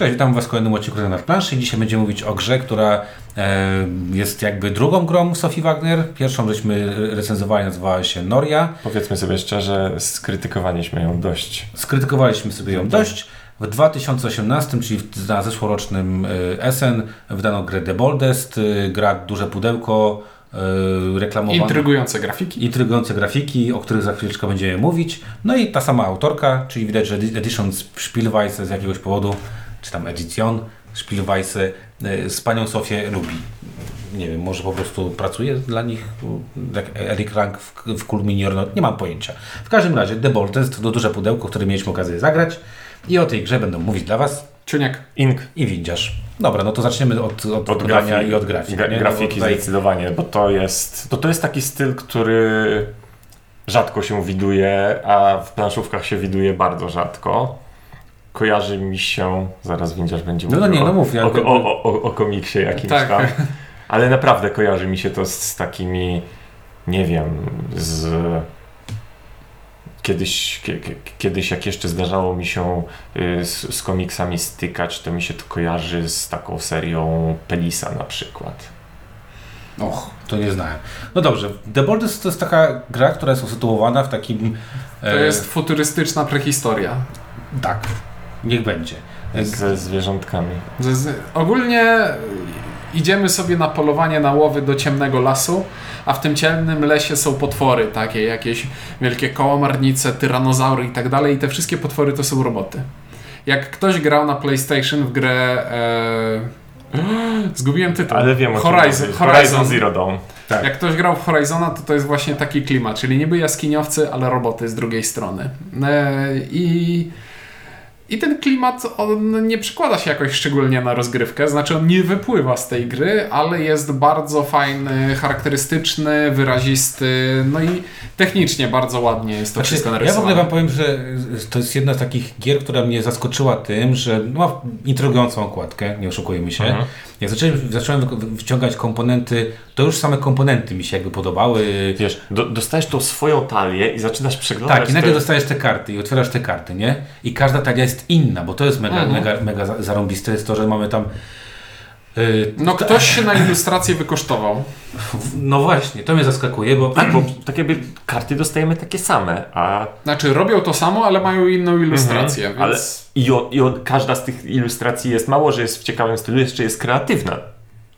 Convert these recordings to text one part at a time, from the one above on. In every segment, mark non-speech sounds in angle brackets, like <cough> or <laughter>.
Cześć, witam Was w kolejnym odcinku na planszy. Dzisiaj będziemy mówić o grze, która e, jest jakby drugą grą Sophie Wagner. Pierwszą żeśmy recenzowali, nazywała się Noria. Powiedzmy sobie szczerze, skrytykowaliśmy ją dość. Skrytykowaliśmy sobie ją dość. W 2018, czyli na zeszłorocznym e, SN, wydano grę The Boldest, e, gra duże pudełko, e, reklamowane. Intrygujące grafiki. Intrygujące grafiki, o których za chwileczkę będziemy mówić. No i ta sama autorka, czyli widać, że Edition Spielweise z jakiegoś powodu czy tam Edition, Spielweise z panią Sofię lubi. Nie wiem, może po prostu pracuje dla nich, jak Eric Rank w, w no, nie mam pojęcia. W każdym razie The Ball to jest to duże pudełko, które mieliśmy okazję zagrać i o tej grze będą mówić dla Was Czuniak, Ink i Windziarz. Dobra, no to zaczniemy od, od, od grafiki, i od grafiki. Gra, grafiki no tutaj... zdecydowanie, bo to jest, to, to jest taki styl, który rzadko się widuje, a w planszówkach się widuje bardzo rzadko kojarzy mi się, zaraz Windziarz będzie mówił no, no nie, no mów, ja o, o, o, o, o komiksie jakimś tak. tam, ale naprawdę kojarzy mi się to z, z takimi, nie wiem, z kiedyś, kiedyś jak jeszcze zdarzało mi się y, z, z, komiksami stykać, to mi się to kojarzy z taką serią Pelisa na przykład. Och, to nie znałem. No dobrze, The Borders to jest taka gra, która jest usytuowana w takim... E... To jest futurystyczna prehistoria. Tak, Niech będzie. Ze zwierzątkami. Z, ogólnie idziemy sobie na polowanie na łowy do ciemnego lasu, a w tym ciemnym lesie są potwory, takie jakieś wielkie kołomarnice, tyranozaury i tak dalej. I te wszystkie potwory to są roboty. Jak ktoś grał na PlayStation w grę. E... <gasps> Zgubiłem tytuł. Ale wiem, Horizon, Horizon, Horizon Zero Dawn. Tak. Jak ktoś grał w Horizona, to to jest właśnie taki klimat, czyli niby jaskiniowcy, ale roboty z drugiej strony. E... I i ten klimat on nie przekłada się jakoś szczególnie na rozgrywkę, znaczy on nie wypływa z tej gry, ale jest bardzo fajny, charakterystyczny, wyrazisty, no i technicznie bardzo ładnie jest to znaczy, wszystko narysowane. Ja w ogóle Wam powiem, że to jest jedna z takich gier, która mnie zaskoczyła tym, że ma intrygującą okładkę, nie oszukujmy się. Mhm. Jak zacząłem, zacząłem wciągać komponenty, to już same komponenty mi się jakby podobały. Wiesz, do, dostajesz tą swoją talię i zaczynasz przeglądać. Tak, i nagle te... dostajesz te karty i otwierasz te karty, nie? I każda talia jest inna, bo to jest mega, mhm. mega, mega zarąbiste, jest to, że mamy tam no ktoś się na ilustrację wykosztował. No właśnie, to mnie zaskakuje, bo... Tak, bo tak jakby karty dostajemy takie same, a... Znaczy robią to samo, ale mają inną ilustrację, mhm, więc... Ale i, o, i o, każda z tych ilustracji jest mało, że jest w ciekawym stylu, jeszcze jest kreatywna.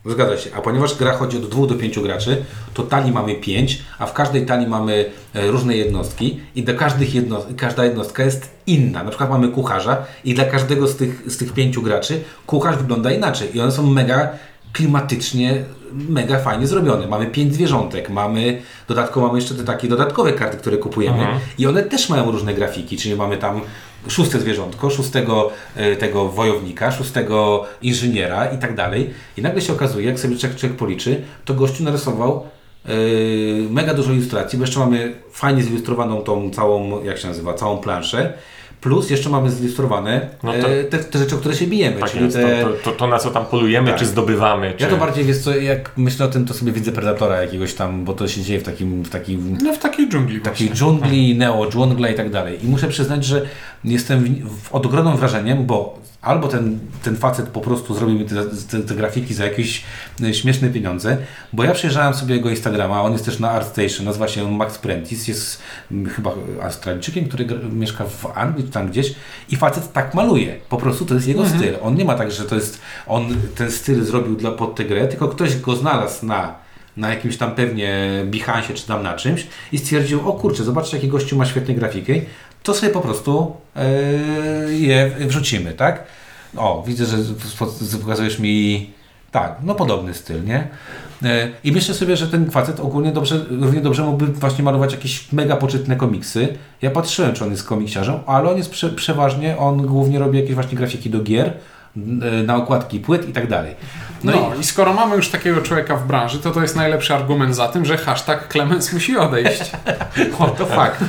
Zgadza się. A ponieważ gra chodzi od 2 do 5 graczy, to talii mamy 5, a w każdej talii mamy e, różne jednostki i do każdych jedno, każda jednostka jest inna. Na przykład mamy kucharza i dla każdego z tych, z tych pięciu graczy kucharz wygląda inaczej i one są mega klimatycznie mega fajnie zrobione. Mamy pięć zwierzątek, mamy dodatkowo mamy jeszcze te takie dodatkowe karty, które kupujemy mhm. i one też mają różne grafiki, czyli mamy tam szóste zwierzątko, szóstego e, tego wojownika, szóstego inżyniera i tak dalej. I nagle się okazuje, jak sobie człowiek policzy, to gościu narysował yy, mega dużo ilustracji, bo jeszcze mamy fajnie zilustrowaną tą całą, jak się nazywa, całą planszę Plus jeszcze mamy zilustrowane no to, e, te, te, rzeczy, o które się bijemy. Tak czyli jest, te... to, to, to, na co tam polujemy, tak. czy zdobywamy. Czy... Ja to bardziej, wiesz co, jak myślę o tym, to sobie widzę Predatora jakiegoś tam, bo to się dzieje w takim... W takim no w takiej dżungli takiej właśnie. dżungli, neo dżungla i tak dalej. I muszę przyznać, że jestem w, w, ogromnym wrażeniem, bo albo ten, ten facet po prostu zrobił mi te, te, te, grafiki za jakieś e, śmieszne pieniądze, bo ja przejrzałem sobie jego Instagrama, on jest też na ArtStation, nazywa się Max Prentice, jest chyba Australijczykiem, który mieszka w Anglii, czy tam gdzieś i facet tak maluje, po prostu to jest jego mhm. styl. On nie ma tak, że to jest, on ten styl zrobił dla, pod tę grę, tylko ktoś go znalazł na na jakimś tam pewnie Behance czy tam na czymś i stwierdził, o kurczę, zobaczcie jaki gościu ma świetne grafiki, to sobie po prostu yy, je wrzucimy, tak? O, widzę, że pokazujesz mi tak, no podobny styl, nie? E, I myślę sobie, że ten facet ogólnie dobrze, równie dobrze mógłby właśnie malować jakieś mega poczytne komiksy. Ja patrzyłem, czy on jest komiksiarzem, ale on jest prze, przeważnie, on głównie robi jakieś właśnie grafiki do gier, na okładki płyt i tak dalej. No, no i... i... skoro mamy już takiego człowieka w branży, to to jest najlepszy argument za tym, że hashtag Clemens musi odejść. <laughs> o, to fakt.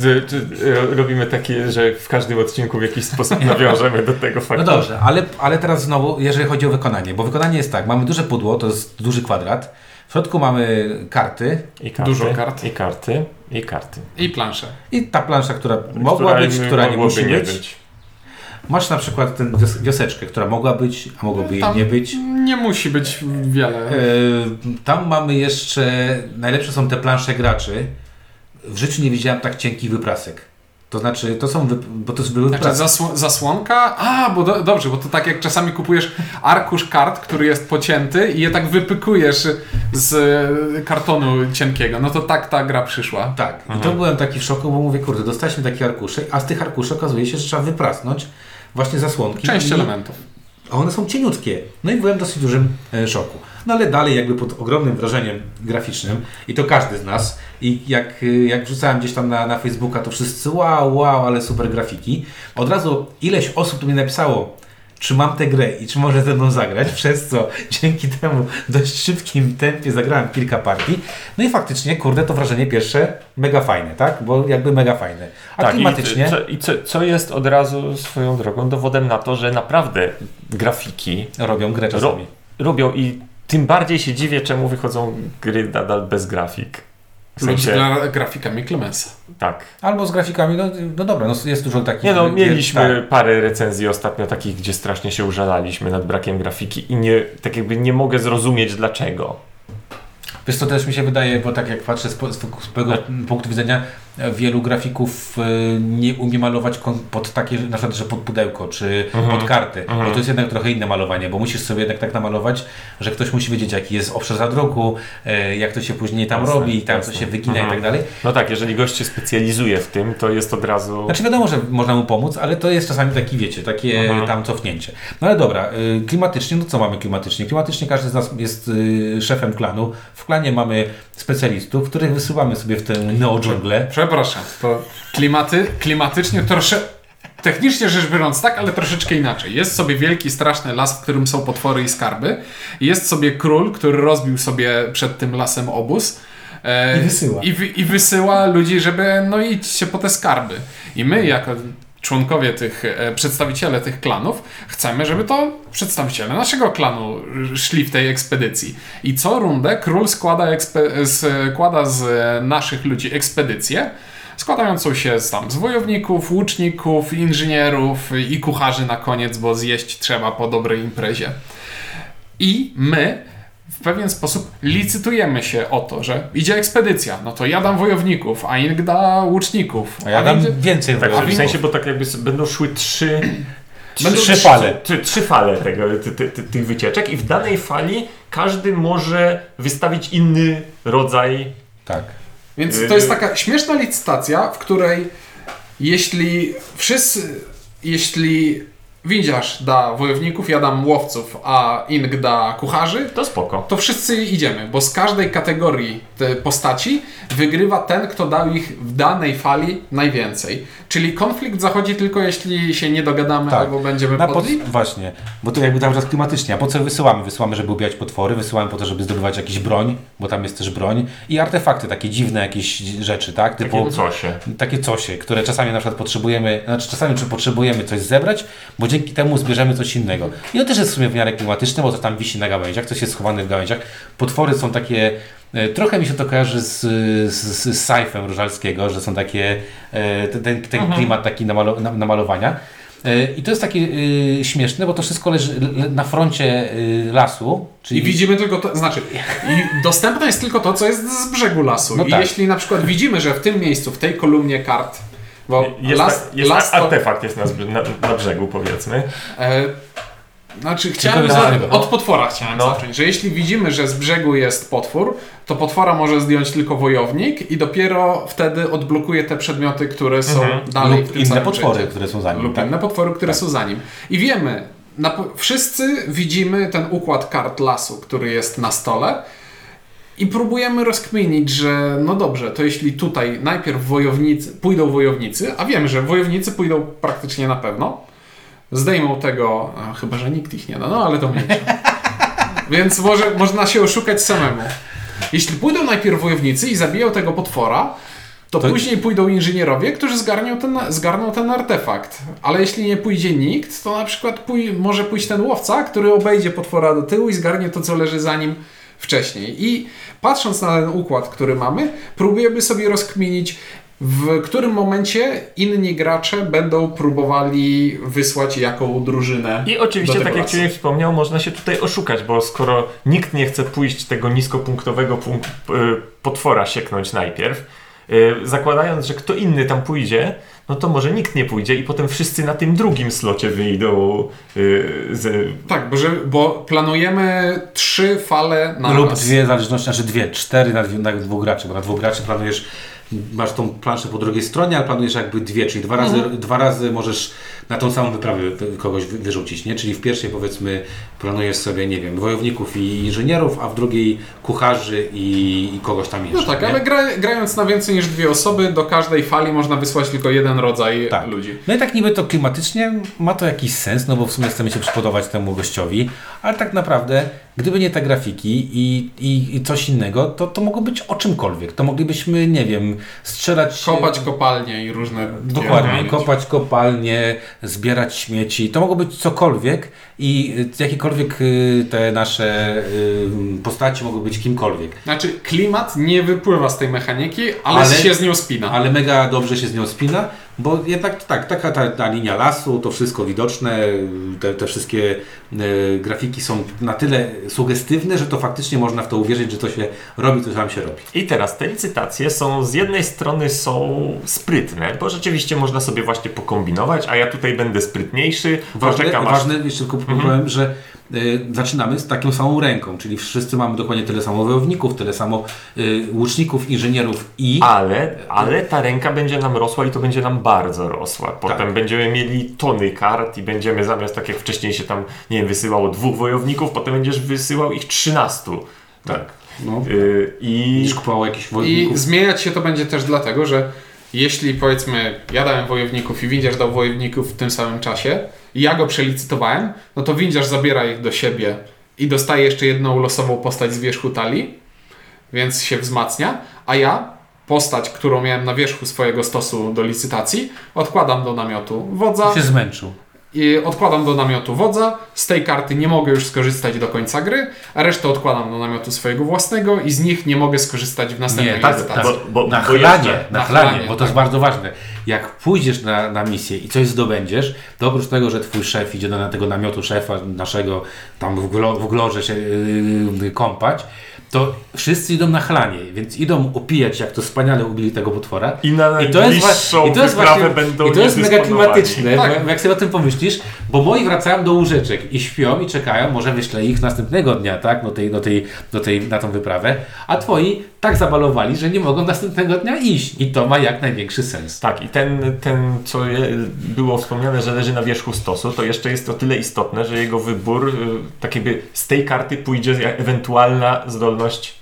Czy, czy, e, robimy takie, że w każdym odcinku w jakiś sposób nawiążemy do tego faktu. No dobrze, ale, ale teraz znowu, jeżeli chodzi o wykonanie, bo wykonanie jest tak, mamy duże pudło, to jest duży kwadrat, w środku mamy karty. I karty. Dużo kart. I karty. I karty. I planszę. I ta plansza, która mogła która być, która nie musi być. być. Masz na przykład tę wios- wioseczkę, która mogła być, a mogłoby jej nie być. Nie musi być wiele. E, Tam mamy jeszcze, najlepsze są te plansze graczy. W życiu nie widziałem tak cienkich wyprasek. To znaczy, to są, bo to były Znaczy zasł- zasłonka? A, bo do, dobrze, bo to tak jak czasami kupujesz arkusz kart, który jest pocięty i je tak wypykujesz z kartonu cienkiego. No to tak ta gra przyszła. Tak, i to byłem taki w szoku, bo mówię, kurde, dostaliśmy takie arkusze, a z tych arkuszy okazuje się, że trzeba wyprasnąć właśnie zasłonki. Część I- elementów. A one są cieniutkie. No i byłem w dosyć dużym e, szoku. No ale dalej jakby pod ogromnym wrażeniem graficznym i to każdy z nas i jak, e, jak wrzucałem gdzieś tam na, na Facebooka to wszyscy wow, wow, ale super grafiki. Od razu ileś osób tu mi napisało czy mam tę grę i czy może ze mną zagrać, <laughs> przez co dzięki temu dość szybkim tempie zagrałem kilka partii. No i faktycznie, kurde, to wrażenie pierwsze mega fajne, tak? Bo jakby mega fajne. A Tak, klimatycznie... I, co, i co, co jest od razu swoją drogą dowodem na to, że naprawdę grafiki robią grę ro, czasami. robią i tym bardziej się dziwię, czemu wychodzą gry nadal bez grafik. W Lub z sensie, gra- grafikami Clemensa. tak. Albo z grafikami, no, no dobra, no jest dużo takich... Nie no, mieliśmy tak. parę recenzji ostatnio takich, gdzie strasznie się użalaliśmy nad brakiem grafiki i nie, tak jakby nie mogę zrozumieć dlaczego. Wiesz co też mi się wydaje, bo tak jak patrzę z, po- z swojego punktu widzenia, wielu grafików e, nie umie malować pod takie, na przykład, że pod pudełko, czy Mhm. pod karty, Mhm. bo to jest jednak trochę inne malowanie, bo musisz sobie jednak tak namalować, że ktoś musi wiedzieć, jaki jest obszar zadruku, e, jak to się później tam Jasne, robi, tam jasne. co się wygina Mhm. i tak dalej. No tak, jeżeli gość się specjalizuje w tym, to jest od razu... Znaczy wiadomo, że można mu pomóc, ale to jest czasami taki, wiecie, takie Mhm. tam cofnięcie. No ale dobra, y, klimatycznie, no co mamy klimatycznie? Klimatycznie każdy z nas jest y, szefem klanu. W klanie mamy specjalistów, których wysyłamy sobie w tę neodżunglę. Przepraszam, to klimaty, klimatycznie trosze... Technicznie rzecz biorąc tak, ale troszeczkę inaczej. Jest sobie wielki, straszny las, w którym są potwory i skarby. Jest sobie król, który rozbił sobie przed tym lasem obóz. E, I wysyła. I, wy, I wysyła ludzi, żeby no idźcie po te skarby. I my jako członkowie tych, e, przedstawiciele tych klanów, chcemy, żeby to przedstawiciele naszego klanu szli w tej ekspedycji. I co rundę król składa, składa z naszych ludzi ekspedycję, składającą się z, tam, z wojowników, łuczników, inżynierów i kucharzy na koniec, bo zjeść trzeba po dobrej imprezie. I my pewien sposób licytujemy się o to, że idzie ekspedycja, no to ja dam wojowników, a Ing da łuczników. A ja dam Ing- więcej Tak, wojowników. w sensie, bo tak jakby będą szły trzy... Będą <clears throat> trzy, trzy fale. Trzy, trzy fale tego, ty, ty, ty, tych wycieczek i w danej fali każdy może wystawić inny rodzaj Tak. Więc to jest taka śmieszna licytacja, w której jeśli wszyscy, jeśli windziarz da wojowników, ja dam łowców, a Ing da kucharzy, To spoko. to wszyscy idziemy, bo z każdej kategorii te postaci wygrywa ten, kto dał ich w danej fali najwięcej. Czyli konflikt zachodzi tylko jeśli się nie dogadamy Tak. albo będziemy Na pod... Właśnie, bo to jakby cały czas klimatycznie. A po co wysyłamy? Wysyłamy, żeby ubijać potwory, wysyłamy po to, żeby zdobywać jakieś broń, bo tam jest też broń i artefakty, takie dziwne jakieś rzeczy, tak? Typu Takie cosie. takie cosie, które czasami na przykład potrzebujemy, znaczy czasami czy potrzebujemy coś zebrać, bo dzięki temu zbierzemy coś innego. I to też jest w sumie w miarę klimatyczne, bo to tam wisi na gałęziach, coś jest schowane w gałęziach. Potwory są takie, e, trochę mi się to kojarzy z, z, z Sajfem Różalskiego, że są takie, e, ten, ten, ten klimat taki namalo, na- namalowania. E, I to jest takie e, śmieszne, bo to wszystko leży na froncie e, lasu. Czyli I widzimy tylko to, znaczy, i dostępne jest tylko to, co jest z brzegu lasu. No I tak. jeśli na przykład widzimy, że w tym miejscu, w tej kolumnie kart, bo Jest, las, jest las to, artefakt jest na, na, na brzegu, powiedzmy. e, znaczy, chciałem za, od potwora chciałem No. zacząć, że jeśli widzimy, że z brzegu jest potwór, to potwora może zdjąć tylko wojownik i dopiero wtedy odblokuje te przedmioty, które są Mhm. dalej w lub tym inne potwory, które są za nim. lub tak? inne potwory, które są za nim. I wiemy, na, wszyscy widzimy ten układ kart lasu, który jest na stole i próbujemy rozkminić, że no dobrze, to jeśli tutaj najpierw wojownicy, pójdą wojownicy, a wiemy, że wojownicy pójdą praktycznie na pewno, zdejmą tego, a, chyba, że nikt ich nie da, no ale to mniejsza. <laughs> Więc może, można się oszukać samemu. Jeśli pójdą najpierw wojownicy i zabiją tego potwora, to, To- później pójdą inżynierowie, którzy zgarnią ten, zgarną ten artefakt. Ale jeśli nie pójdzie nikt, to na przykład pój, może pójść ten łowca, który obejdzie potwora do tyłu i zgarnie to, co leży za nim wcześniej. I patrząc na ten układ, który mamy, próbujemy sobie rozkminić, w którym momencie inni gracze będą próbowali wysłać jaką drużynę. I oczywiście, tak jak. Ciebie wspomniał, można się tutaj oszukać, bo skoro nikt nie chce pójść tego niskopunktowego punk- y, potwora sieknąć najpierw, y, zakładając, że kto inny tam pójdzie, no to może nikt nie pójdzie i potem wszyscy na tym drugim slocie wyjdą y, z, Tak, bo, że, bo planujemy trzy fale na Lub raz. dwie zależności, znaczy dwie, cztery na, na dwóch graczy, bo na dwóch graczy planujesz, masz tą planszę po drugiej stronie, ale planujesz jakby dwie, czyli dwa razy, dwa razy możesz na tą samą wyprawę kogoś wy- wyrzucić, nie? Czyli w pierwszej powiedzmy planujesz sobie, nie wiem, wojowników i inżynierów, a w drugiej kucharzy i, i kogoś tam jeszcze. No tak, nie? ale gra, grając na więcej niż dwie osoby, do każdej fali można wysłać tylko jeden rodzaj Tak. ludzi. No i tak niby to klimatycznie ma to jakiś sens, no bo w sumie chcemy się przypodobać temu gościowi, ale tak naprawdę, gdyby nie te grafiki i, i, i coś innego, to, to mogło być o czymkolwiek. To moglibyśmy, nie wiem, strzelać... Kopać kopalnie i różne... Dokładnie, kopać kopalnie, zbierać śmieci, to mogło być cokolwiek i y, jakiekolwiek y, te nasze y, postaci mogły być kimkolwiek. Znaczy, klimat nie wypływa z tej mechaniki, ale, Ale- się z nią spina. Ale mega dobrze się z nią spina, bo jednak tak, taka ta, ta linia lasu, to wszystko widoczne, te, te wszystkie e, grafiki są na tyle sugestywne, że to faktycznie można w to uwierzyć, że to się robi, to tam się robi. I teraz te licytacje są z jednej strony są sprytne, bo rzeczywiście można sobie właśnie pokombinować, a ja tutaj będę sprytniejszy, Ważne, poczekam aż ważne jeszcze tylko powiem, że zaczynamy z taką samą ręką, czyli wszyscy mamy dokładnie tyle samo wojowników, tyle samo y, łuczników, inżynierów i... Ale, ale ta ręka będzie nam rosła i to będzie nam bardzo rosła. Potem Tak. będziemy mieli tony kart i będziemy zamiast tak jak wcześniej się tam, nie wiem, wysyłało dwóch wojowników, potem będziesz wysyłał ich 13. Tak. No. Yy, I Będziesz kupował jakichś I zmieniać się to będzie też dlatego, że jeśli powiedzmy ja dałem wojowników i windziarz dał wojowników w tym samym czasie i ja go przelicytowałem, no to windziarz zabiera ich do siebie i dostaje jeszcze jedną losową postać z wierzchu talii, więc się wzmacnia, a ja postać, którą miałem na wierzchu swojego stosu do licytacji, odkładam do namiotu wodza, się zmęczył. I odkładam do namiotu wodza. Z tej karty nie mogę już skorzystać do końca gry, a resztę odkładam do namiotu swojego własnego i z nich nie mogę skorzystać w następnej Nie, tak, licytacji. bo, bo, Na bo chlanie, na na chlanie, chlanie, bo to jest tak. bardzo ważne. Jak pójdziesz na, na misję i coś zdobędziesz, to oprócz tego, że twój szef idzie do na tego namiotu szefa naszego, tam w, glo, w glorze się yy, kąpać, to wszyscy idą na chlanie, więc idą opijać, jak to wspaniale ubili tego potwora. I na I to jest, i to jest wyprawę właśnie, będą i to jest mega klimatyczne, Tak. bo jak sobie o tym pomyślisz, bo moi wracają do łóżeczek i śpią i czekają, może wyślę ich następnego dnia, tak, do tej, do tej, do tej, na tą wyprawę, a twoi tak zabalowali, że nie mogą następnego dnia iść i to ma jak największy sens. Tak, i ten, ten, co je, było wspomniane, że leży na wierzchu stosu, to jeszcze jest o tyle istotne, że jego wybór, y, tak jakby z tej karty pójdzie ewentualna zdolność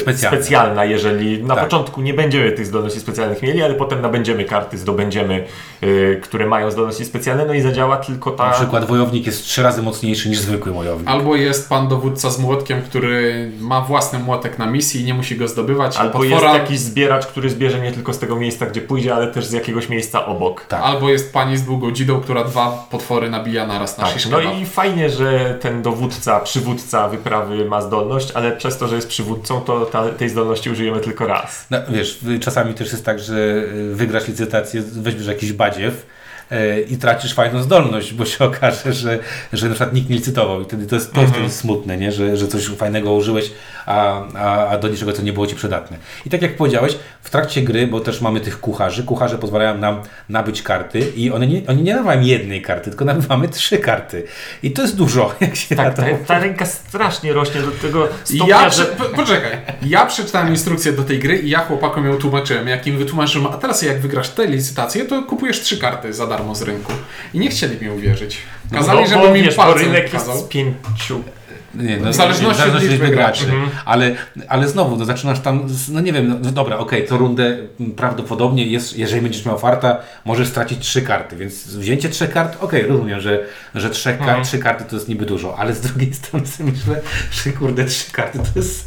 Specjalna. specjalna, jeżeli na Tak. początku nie będziemy tych zdolności specjalnych mieli, ale potem nabędziemy karty, zdobędziemy, y, które mają zdolności specjalne, no i zadziała tylko ta... Na przykład wojownik jest trzy razy mocniejszy niż zwykły wojownik. Albo jest pan dowódca z młotkiem, który ma własny młotek na misji i nie musi go zdobywać. Albo potwora, jest jakiś zbieracz, który zbierze nie tylko z tego miejsca, gdzie pójdzie, ale też z jakiegoś miejsca obok. Tak. albo jest pani z długą dzidą, która dwa potwory nabija naraz na Tak, no kebab. i fajnie, że ten dowódca, przywódca wyprawy ma zdolność, ale przez to, że jest przywódcą, to ta, tej zdolności użyjemy tylko raz. No, wiesz, czasami też jest tak, że y, wygrasz licytację, weźmiesz jakiś badziew i tracisz fajną zdolność, bo się <laughs> okaże, że, że na przykład nikt nie licytował i wtedy to jest, to jest wtedy smutne, nie? Że, że coś fajnego użyłeś, a, a, a do niczego to nie było Ci przydatne. I tak jak powiedziałeś, w trakcie gry, bo też mamy tych kucharzy, kucharze pozwalają nam nabyć karty i one nie, oni nie nabywają jednej karty, tylko nabywamy trzy karty. I to jest dużo, <laughs> jak się Tak, na ta, to... ta ręka strasznie rośnie do tego stopnia, Ja, że... poczekaj, ja przeczytałem instrukcję do tej gry i ja chłopakom ją tłumaczyłem. Jak im wytłumaczyłem, a teraz jak wygrasz tę licytację, to kupujesz trzy karty za darmo z rynku. I nie chcieli mi uwierzyć. Kazali, no, żebym im palcem rynek kazał. jest z pięciu... Nie, no, W zależności od liczby graczy. Mhm. Ale, ale znowu, no zaczynasz tam, no nie wiem, no, no dobra, okej, co rundę m, prawdopodobnie jest, jeżeli będziesz miał farta, możesz stracić trzy karty, więc wzięcie trzech kart, okej, rozumiem, że, że trzech kar, Mhm. trzy karty to jest niby dużo, ale z drugiej <laughs> strony myślę, że kurde, trzy karty to jest,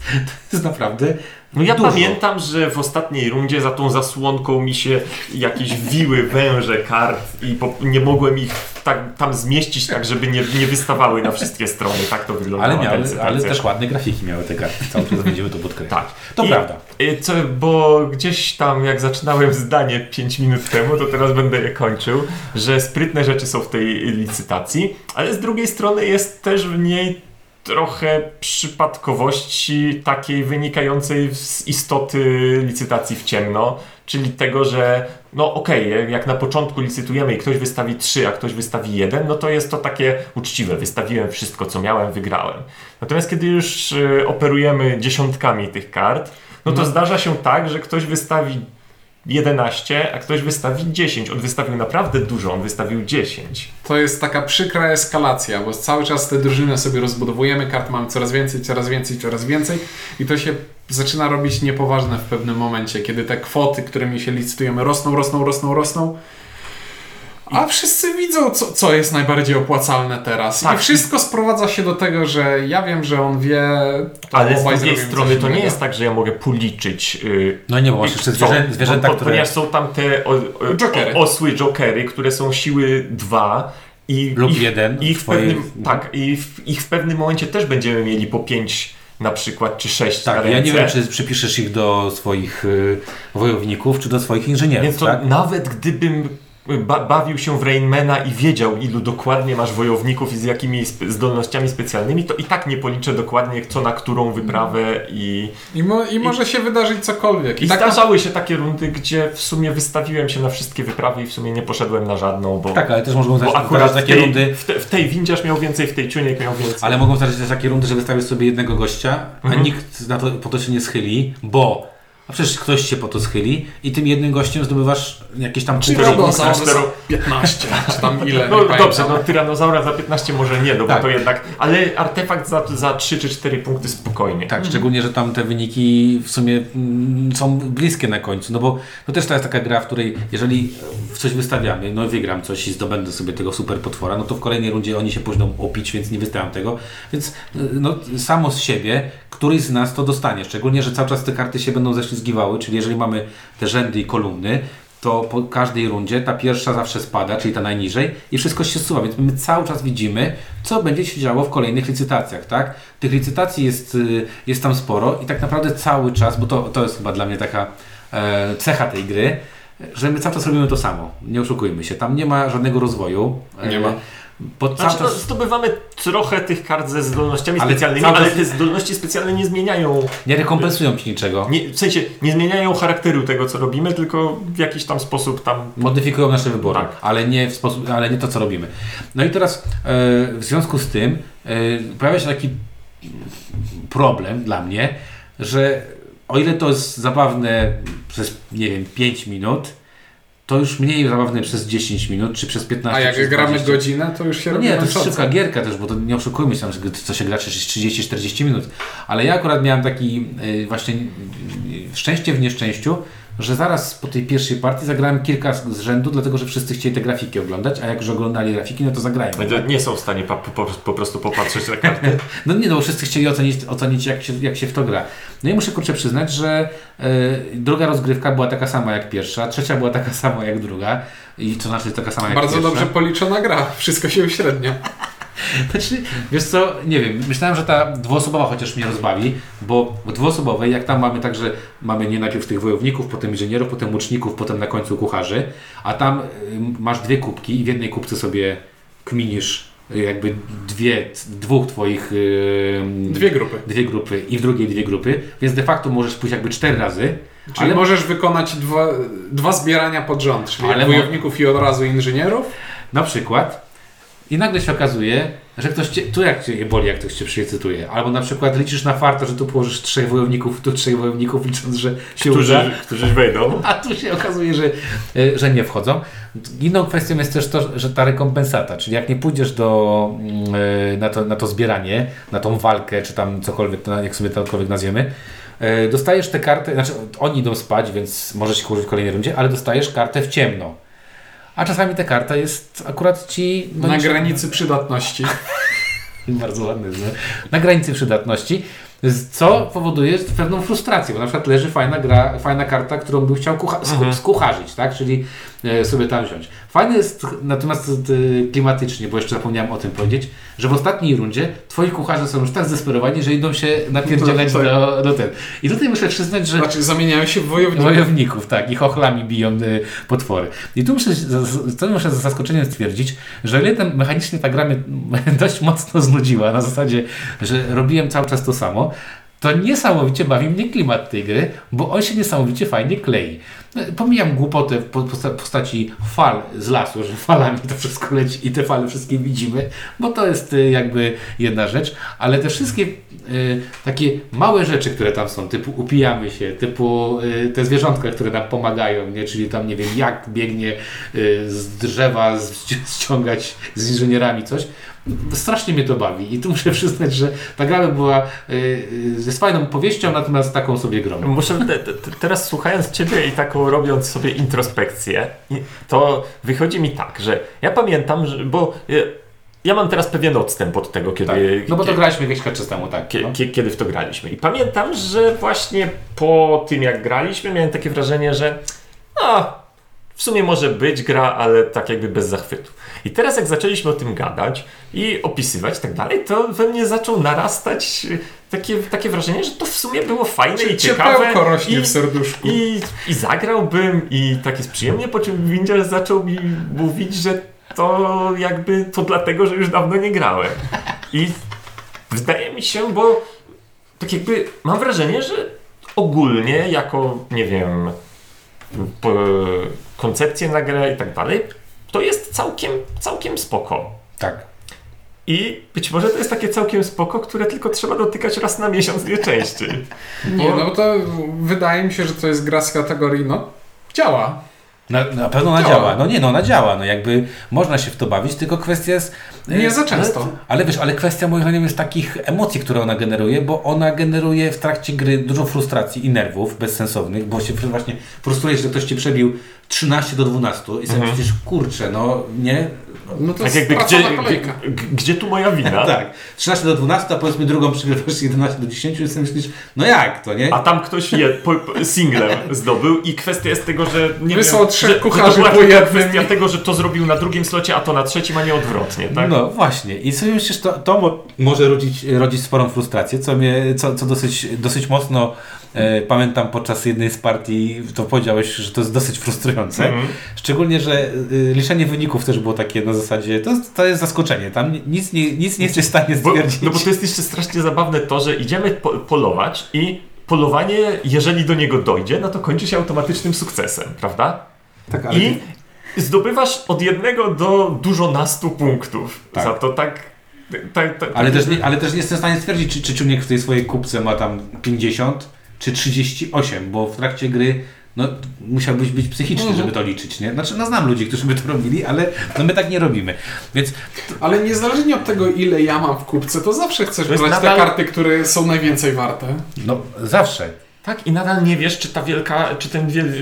to jest naprawdę No ja Dużo. pamiętam, że w ostatniej rundzie za tą zasłonką mi się jakieś wiły węże kart i po, nie mogłem ich tak, tam zmieścić tak, żeby nie, nie wystawały na wszystkie strony. Tak to wyglądało. Ale, miały, ale też ładne grafiki miały te karty. Cały czas będziemy to podkreślać. Tak. To I- prawda. Y, Co, bo gdzieś tam, jak zaczynałem zdanie 5 minut temu, to teraz będę je kończył, że sprytne rzeczy są w tej licytacji, ale z drugiej strony jest też w niej trochę przypadkowości takiej wynikającej z istoty licytacji w ciemno, czyli tego, że no okej, jak na początku licytujemy i ktoś wystawi 3, a ktoś wystawi 1, no to jest to takie uczciwe, wystawiłem wszystko co miałem, wygrałem. Natomiast kiedy już y, operujemy dziesiątkami tych kart, no to zdarza się tak, że ktoś wystawi 11, a ktoś wystawi 10. On wystawił naprawdę dużo, on wystawił 10. To jest taka przykra eskalacja, bo cały czas te drużyny sobie rozbudowujemy, kart mamy coraz więcej, coraz więcej, coraz więcej i to się zaczyna robić niepoważne w pewnym momencie, kiedy te kwoty, którymi się licytujemy rosną, rosną, rosną, rosną. A wszyscy widzą, co, co jest najbardziej opłacalne teraz. Tak. I wszystko sprowadza się do tego, że ja wiem, że on wie. to Ale z drugiej strony to nie jest tak, że ja mogę policzyć. Yy, No nie, bo masz jeszcze zwierzę, zwierzęta, które... Ponieważ są tam te o, o, Jokery. o, osły jokery, które są siły 2 i Lub ich, jeden ich w pewnym, tak, i w, ich w pewnym momencie też będziemy mieli po 5 na przykład, czy 6 na Tak, ręce. ja nie wiem, czy przypiszesz ich do swoich y, wojowników, czy do swoich inżynierów, Więc to tak? nawet gdybym ba bawił się w Rainmana i wiedział, ilu dokładnie masz wojowników i z jakimi spe- zdolnościami specjalnymi, to i tak nie policzę dokładnie, co na którą wyprawę i... I, mo, I może się wydarzyć cokolwiek. I tak zdarzały się takie rundy, gdzie w sumie wystawiłem się na wszystkie wyprawy i w sumie nie poszedłem na żadną, bo, Tak, ale też mogą zdarzyć akurat w takie tej, rundy, w, te, w tej windziarz miał więcej, w tej ciuniek miał więcej. ale mogą zdarzyć też takie rundy, że wystawisz sobie jednego gościa, a Mhm. nikt na to, po to się nie schyli, bo a przecież ktoś się po to schyli i tym jednym gościem zdobywasz jakieś tam Czy punkty. Tyrannosaurus cztero- 15, czy tam ile, No nie dobrze, no Tyranozaura za 15 może nie, no Tak. bo to jednak, ale artefakt za, za 3 czy 4 punkty spokojnie. Tak, szczególnie, że tam te wyniki w sumie mm, są bliskie na końcu, no bo to też to jest taka gra, w której jeżeli w coś wystawiamy, no wygram coś i zdobędę sobie tego super potwora, no to w kolejnej rundzie oni się późną opić, więc nie wystawiam tego, więc y, no samo z siebie któryś z nas to dostanie, szczególnie, że cały czas te karty się będą ześlizgiwały, czyli jeżeli mamy te rzędy i kolumny, to po każdej rundzie ta pierwsza zawsze spada, czyli ta najniżej i wszystko się zsuwa, więc my cały czas widzimy, co będzie się działo w kolejnych licytacjach, tak? Tych licytacji jest, y, jest tam sporo i tak naprawdę cały czas, bo to, to jest chyba dla mnie taka e, cecha tej gry, że my cały czas robimy to samo, nie oszukujmy się, tam nie ma żadnego rozwoju. E, Nie ma. Cały Znaczy, no, czas zdobywamy trochę tych kart ze zdolnościami Ale specjalnymi, ale te zdolności specjalne nie zmieniają, nie rekompensują ci niczego. nie, w sensie nie zmieniają charakteru tego, co robimy, tylko w jakiś tam sposób tam Modyfikują nasze wybory, Tak. ale, nie w sposób, ale nie to, co robimy. No i teraz e, w związku z tym e, pojawia się taki problem dla mnie, że o ile to jest zabawne przez, nie wiem, 5 minut, to już mniej zabawne przez 10 minut, czy przez 15 A jak przez gramy 20. godzinę, to już się No robi nie, to jest szybka gierka też, bo to nie oszukujmy się, tam, że co się gra 30-40 minut. Ale ja akurat miałem taki y, właśnie y, szczęście w nieszczęściu, że zaraz po tej pierwszej partii zagrałem kilka z rzędu, dlatego że wszyscy chcieli te grafiki oglądać, a jak już oglądali grafiki, no to zagrają. to nie są w stanie pa, po, po prostu popatrzeć na karty. <laughs> No nie, no bo wszyscy chcieli ocenić, ocenić jak, się, jak się w to gra. No i muszę kurczę przyznać, że y, druga rozgrywka była taka sama jak pierwsza, trzecia była taka sama jak druga i to znaczy taka sama jak Bardzo pierwsza. dobrze policzona gra, wszystko się uśrednia. <laughs> Znaczy, wiesz co, nie wiem, myślałem, że ta dwuosobowa chociaż mnie rozbawi, bo w dwuosobowej, jak tam mamy tak, że mamy nie najpierw tych wojowników, potem inżynierów, potem łuczników, potem na końcu kucharzy, a tam y, masz dwie kubki i w jednej kubce sobie kminisz y, jakby dwie, dwóch twoich y, Dwie grupy. dwie grupy i w drugiej dwie grupy, więc de facto możesz pójść jakby cztery razy, Czyli ale możesz wykonać dwa, dwa zbierania pod rząd, czyli Ale wojowników i od razu inżynierów. na przykład i nagle się okazuje, że ktoś cię, tu jak cię boli, jak ktoś cię przylicytuje. Albo na przykład liczysz na farta, że tu położysz trzech wojowników, tu trzech wojowników, licząc, że się uda. Którzy, którzy wejdą. <laughs> A tu się okazuje, że, e, że nie wchodzą. Inną kwestią jest też to, że ta rekompensata, czyli jak nie pójdziesz do, mm, e, na, to, na to zbieranie, na tą walkę, czy tam cokolwiek, jak sobie cokolwiek nazwiemy, e, dostajesz tę kartę, znaczy oni idą spać, więc możesz się kurzyć w kolejnej rundzie, ale dostajesz kartę w ciemno. A czasami ta karta jest akurat ci... na granicy przydatności. <laughs> Bardzo ładny, no. na granicy przydatności. Co powoduje pewną frustrację, bo na przykład leży fajna gra, fajna karta, którą bym chciał kucha- Mhm. skucharzyć, tak? Czyli sobie tam wziąć. Fajne jest natomiast e, klimatycznie, bo jeszcze zapomniałem o tym powiedzieć, że w ostatniej rundzie twoi kucharze są już tak zdesperowani, że idą się napierdzielać No, tak. do, do ten. I tutaj muszę przyznać, że Znaczy zamieniają się w wojowników. wojowników, tak, i chochlami biją y, potwory. I tu muszę, to muszę z zaskoczeniem stwierdzić, że ile tam mechanicznie ta gra mnie <laughs> dość mocno znudziła, na zasadzie, że robiłem cały czas to samo, to niesamowicie bawi mnie klimat tej gry, bo on się niesamowicie fajnie klei. Pomijam głupotę w po- posta- postaci fal z lasu, że falami to wszystko leci i te fale wszystkie widzimy, bo to jest y, jakby jedna rzecz, ale te wszystkie y, takie małe rzeczy, które tam są, typu upijamy się, typu y, te zwierzątka, które nam pomagają, nie? czyli tam nie wiem jak biegnie z drzewa <laughs> ściągać z inżynierami coś, strasznie mnie to bawi i tu <laughs> muszę przyznać, że ta gra była y, y, ze fajną powieścią, natomiast taką sobie grą. Muszę te, te, teraz słuchając Ciebie i taką robiąc sobie introspekcję, to wychodzi mi tak, że ja pamiętam, że, bo y, ja mam teraz pewien odstęp od tego, kiedy, Tak. No bo to kie- graliśmy jakiś czas temu, tak. No. kie- kiedy w to graliśmy. I pamiętam, że właśnie po tym jak graliśmy, miałem takie wrażenie, że a, w sumie może być gra, ale tak jakby bez zachwytu. I teraz jak zaczęliśmy o tym gadać i opisywać i tak dalej, to we mnie zaczął narastać y, takie, takie wrażenie, że to w sumie było fajne i ciekawe. Rośnie i, w serduszku. i, I zagrałbym i tak jest przyjemnie, po czym Windziarz zaczął mi mówić, że to jakby to dlatego, że już dawno nie grałem. I wydaje mi się, bo tak jakby mam wrażenie, że ogólnie jako, nie wiem, po, koncepcję na grę i tak dalej, to jest całkiem, całkiem spoko. Tak. I być może to jest takie całkiem spoko, które tylko trzeba dotykać raz na miesiąc, nie częściej. Nie, no bo to wydaje mi się, że to jest gra z kategorii, no działa. Na, na pewno ona Działa. działa. No nie, no ona działa. No jakby można się w to bawić, tylko kwestia jest... Nie e, za często. Ale, ale wiesz, ale kwestia moim zdaniem jest takich emocji, które ona generuje, bo ona generuje w trakcie gry dużo frustracji i nerwów bezsensownych, bo się właśnie frustrujesz, że ktoś ci przebił 13 do 12 i sobie Mhm. myślisz, kurczę, no nie... No to Tak jest jakby, gdzie, kolejka. gdzie tu moja wina? <laughs> Tak, 13 do 12, a powiedzmy drugą przegrywasz 11 do 10 i sobie myślisz, no jak to, nie? A tam ktoś je, po, po, singlem zdobył i kwestia jest tego, że nie Wysłał wiem, trzech że, że kucharzy to była po jednym. kwestia tego, że to zrobił na drugim slocie, a to na trzecim, a nie odwrotnie, tak? No właśnie. I sobie myślisz, to, to mo- może rodzić, rodzić sporą frustrację, co mnie, co, co dosyć, dosyć mocno e, pamiętam podczas jednej z partii, to powiedziałeś, że to jest dosyć frustrujące. Mhm. Szczególnie, że y, liczenie wyników też było takie na zasadzie, to, jest- to jest zaskoczenie, tam nic nie, nic nie jesteś w stanie Bo, stwierdzić. no bo to jest jeszcze strasznie zabawne to, że idziemy po, polować i polowanie, jeżeli do niego dojdzie, no to kończy się automatycznym sukcesem, prawda? tak, I zdobywasz od jednego do dużo nastu punktów. Tak. Za to tak... tak, tak ale, tak też nie, ale też nie jestem w stanie stwierdzić, czy, czy czujnik w tej swojej kupce ma tam 50 czy 38, bo w trakcie gry no, musiałbyś być psychiczny, Mhm. żeby to liczyć, nie? Znaczy, no znam ludzi, którzy by to robili, ale no, my tak nie robimy. Więc Ale niezależnie od tego, ile ja mam w kupce, to zawsze chcesz To brać nadal- te karty, które są najwięcej warte. no zawsze. Tak, i nadal nie wiesz, czy ta wielka, czy ten wiel,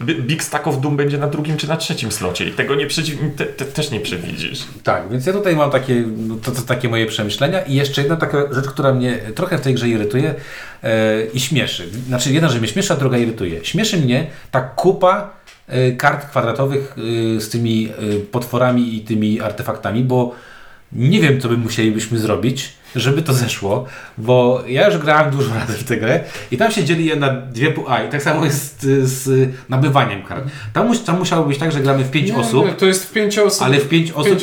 Big Stack of Doom będzie na drugim, czy na trzecim slocie. I tego nie przedzi- te, te, też nie przewidzisz. Tak, więc ja tutaj mam takie, no, to, to takie moje przemyślenia i jeszcze jedna taka rzecz, która mnie trochę w tej grze irytuje e, i śmieszy. Znaczy jedna, że mnie śmieszy, a druga irytuje. Śmieszy mnie ta kupa e, kart kwadratowych e, z tymi potworami i tymi artefaktami, bo nie wiem, co by musielibyśmy zrobić, żeby to zeszło, bo ja już grałem dużo <laughs> razy w tę grę i tam się dzieli je na dwie pół A i tak samo jest z, z nabywaniem kart. Tam, mus, tam musiało być tak, że gramy w pięć Nie, osób, nie, to jest w pięciu osób. ale w pięć osób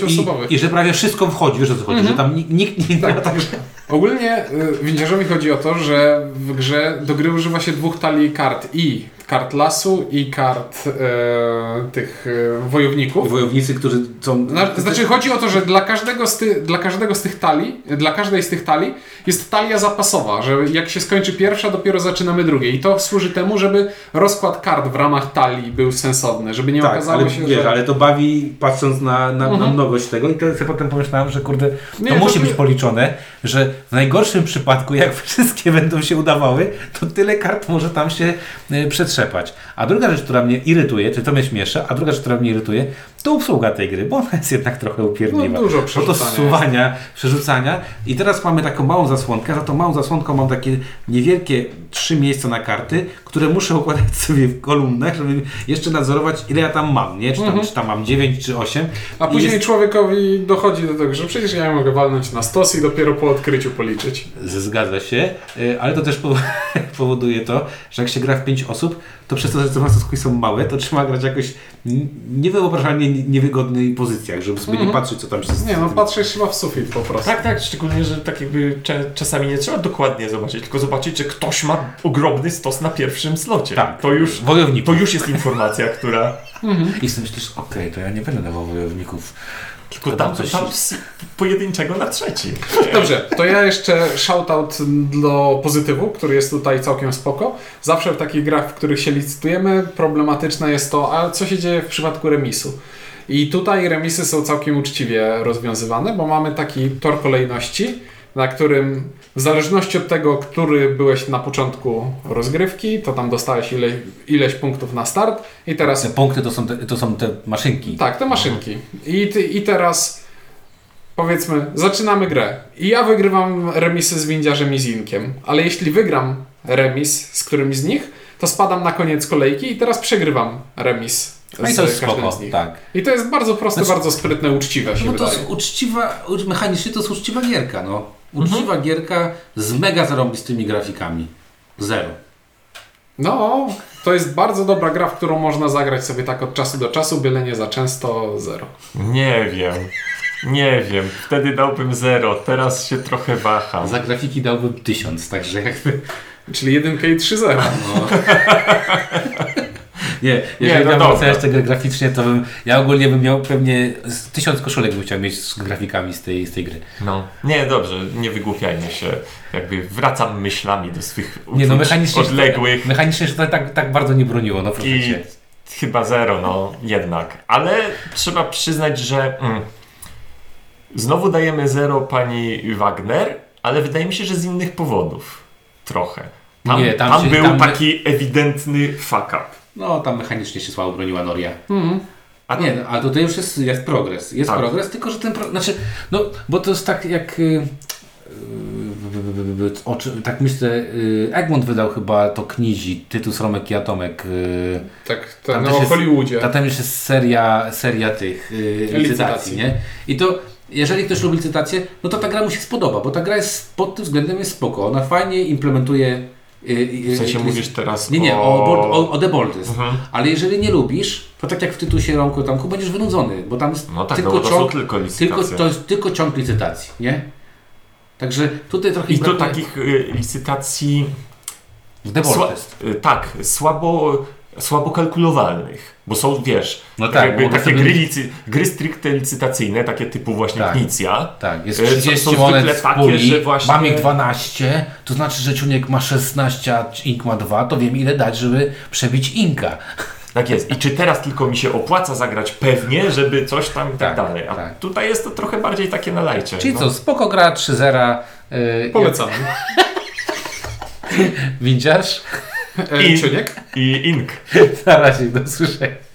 i, i że prawie wszystko wchodzi, wiesz o co chodzi, że tam nikt, nie Tak. tak. także Ogólnie y, windziarzowi chodzi o to, że w grze do gry używa się dwóch talii kart i kart lasu i kart e, tych e, wojowników. wojownicy, którzy są... Zna- Znaczy chodzi o to, że dla każdego, z ty, dla każdego z tych talii, dla każdej z tych talii jest talia zapasowa, że jak się skończy pierwsza, dopiero zaczynamy drugie. I to służy temu, żeby rozkład kart w ramach talii był sensowny, żeby nie tak, okazało ale, się, wiesz, że... ale to bawi patrząc na, na, na Mhm. mnogość tego i to sobie potem pomyślałem, że kurde, to Nie, to musi nie- być policzone, że w najgorszym przypadku, jak <laughs> wszystkie będą się udawały, to tyle kart może tam się e, przetrzeć zakrzepać. A druga rzecz, która mnie irytuje, czy to mnie śmieszy, a druga rzecz, która mnie irytuje, to obsługa tej gry, bo ona jest jednak trochę upierdliwa. No, dużo Bo to przerzucania zsuwania, przerzucania i teraz mamy taką małą zasłonkę, za tą małą zasłonką mam takie niewielkie trzy miejsca na karty, które muszę układać <laughs> sobie w kolumnach, żeby jeszcze nadzorować ile ja tam mam, nie? Czy tam, czy tam mam 9 czy 8. A I później jest- człowiekowi dochodzi do tego, że przecież ja mogę walnąć na stos i dopiero po odkryciu policzyć. Zgadza się, y, ale to też pow- <laughs> powoduje to, że jak się gra w 5 osób, to przez to, że te są małe, to trzeba grać jakoś niewyobrażalnie niewygodnej pozycjach, żeby sobie nie patrzeć, co tam się Nie no, patrzysz chyba w sufit po prostu. Tak, tak, szczególnie, że tak jakby cze- czasami nie trzeba dokładnie zobaczyć, tylko zobaczyć, że ktoś ma ogromny stos na pierwszym slocie. Tak, To już, wojowników. to już jest informacja, która... I sobie myślisz, okej, to ja nie będę dawał wojowników. Tylko tam coś- tam z pojedynczego na trzeci. Dobrze, to ja jeszcze shoutout do pozytywu, który jest tutaj całkiem spoko. Zawsze w takich grach, w których się licytujemy, problematyczne jest to, a co się dzieje w przypadku remisu. I tutaj remisy są całkiem uczciwie rozwiązywane, bo mamy taki tor kolejności, na którym w zależności od tego, który byłeś na początku rozgrywki, to tam dostałeś ile, ileś punktów na start i teraz Te punkty to są te, to są te maszynki. tak, te maszynki. I, ty, I teraz powiedzmy, zaczynamy grę. I ja wygrywam remisy z windziarzem i z Inkiem. Ale jeśli wygram remis z którymś z nich, to spadam na koniec kolejki i teraz przegrywam remis No i to jest spoko, tak. I to jest bardzo proste, Znaczy- bardzo sprytne, uczciwe się No to wydaje. jest uczciwa, ucz- mechanicznie to jest uczciwa gierka, no. Mhm. Uczciwa gierka z mega zarobistymi grafikami. Zero. No, to jest bardzo dobra gra, w którą można zagrać sobie tak od czasu do czasu, byle nie za często, zero. Nie wiem. Nie wiem. Wtedy dałbym zero. Teraz się trochę waham. Za grafiki dałbym tysiąc, także jakby... Czyli 1K i 3-0. No. <laughs> Nie, jeżeli no miałbym dobra. oceniać tego graficznie, to bym, ja ogólnie bym miał pewnie tysiąc koszulek bym chciał mieć z grafikami z tej, z tej gry. No. Nie, dobrze. Nie wygłupiajmy się. Jakby wracam myślami do swych Nie no, mechanicznie, odległych. mechanicznie się to tak, tak bardzo nie broniło, no proszę I cię. chyba zero, no jednak. Ale trzeba przyznać, że mm, znowu dajemy zero pani Wagner, ale wydaje mi się, że z innych powodów. Trochę. Tam, Nie, tam tam, się- był tam- taki ewidentny fuck up. No tam mechanicznie się słabo broniła Noria. Mhm. A nie, ale tutaj już jest, jest progres. Jest Tak. progres, tylko że ten pro... Znaczy, no, bo to jest tak jak... y, y, o czym- tak myślę, y, Egmont wydał chyba to Knizi, Tytus, Romek i Atomek. y, Tak, to Tam no, też o jest- Hollywoodzie. A tam już jest seria, seria tych licytacji, Licytacji. nie? I to, jeżeli ktoś lubi licytację, no to ta gra mu się spodoba, bo ta gra jest pod tym względem jest spoko. Ona fajnie implementuje... y, y, W sensie y, mówisz teraz Nie, nie, o, o, o, o The Boldest. Mhm. Ale jeżeli nie lubisz, to tak jak w tytusie Romku Tomku, będziesz wynudzony, bo tam jest No tak, tylko no to są ciąg, tylko tylko, to jest tylko ciąg licytacji, nie? Także tutaj trochę I to brakuje- takich y, licytacji w The sła- Boldest. y, tak, słabo, słabo kalkulowalnych. Bo są, wiesz, No tak jakby takie sobie- gry, licy, gry stricte licytacyjne, takie typu właśnie Tak. Knicja. Tak, jest Y, są- 30 są monet takie, puli, że właśnie- mam ich 12, to znaczy, że Ciuniek ma 16, a Ink ma 2, to wiem ile dać, żeby przebić Inka. Tak jest. I czy teraz tylko mi się opłaca zagrać pewnie, żeby coś tam i tak, Tak, dalej. A tak. tutaj jest to trochę bardziej takie na lajcie. Czyli no. co, spoko gra 3-0, yy, Polecamy. <laughs> windziarz, E, I- Ciuniek? I ink. <laughs> na razie, do usłyszenia.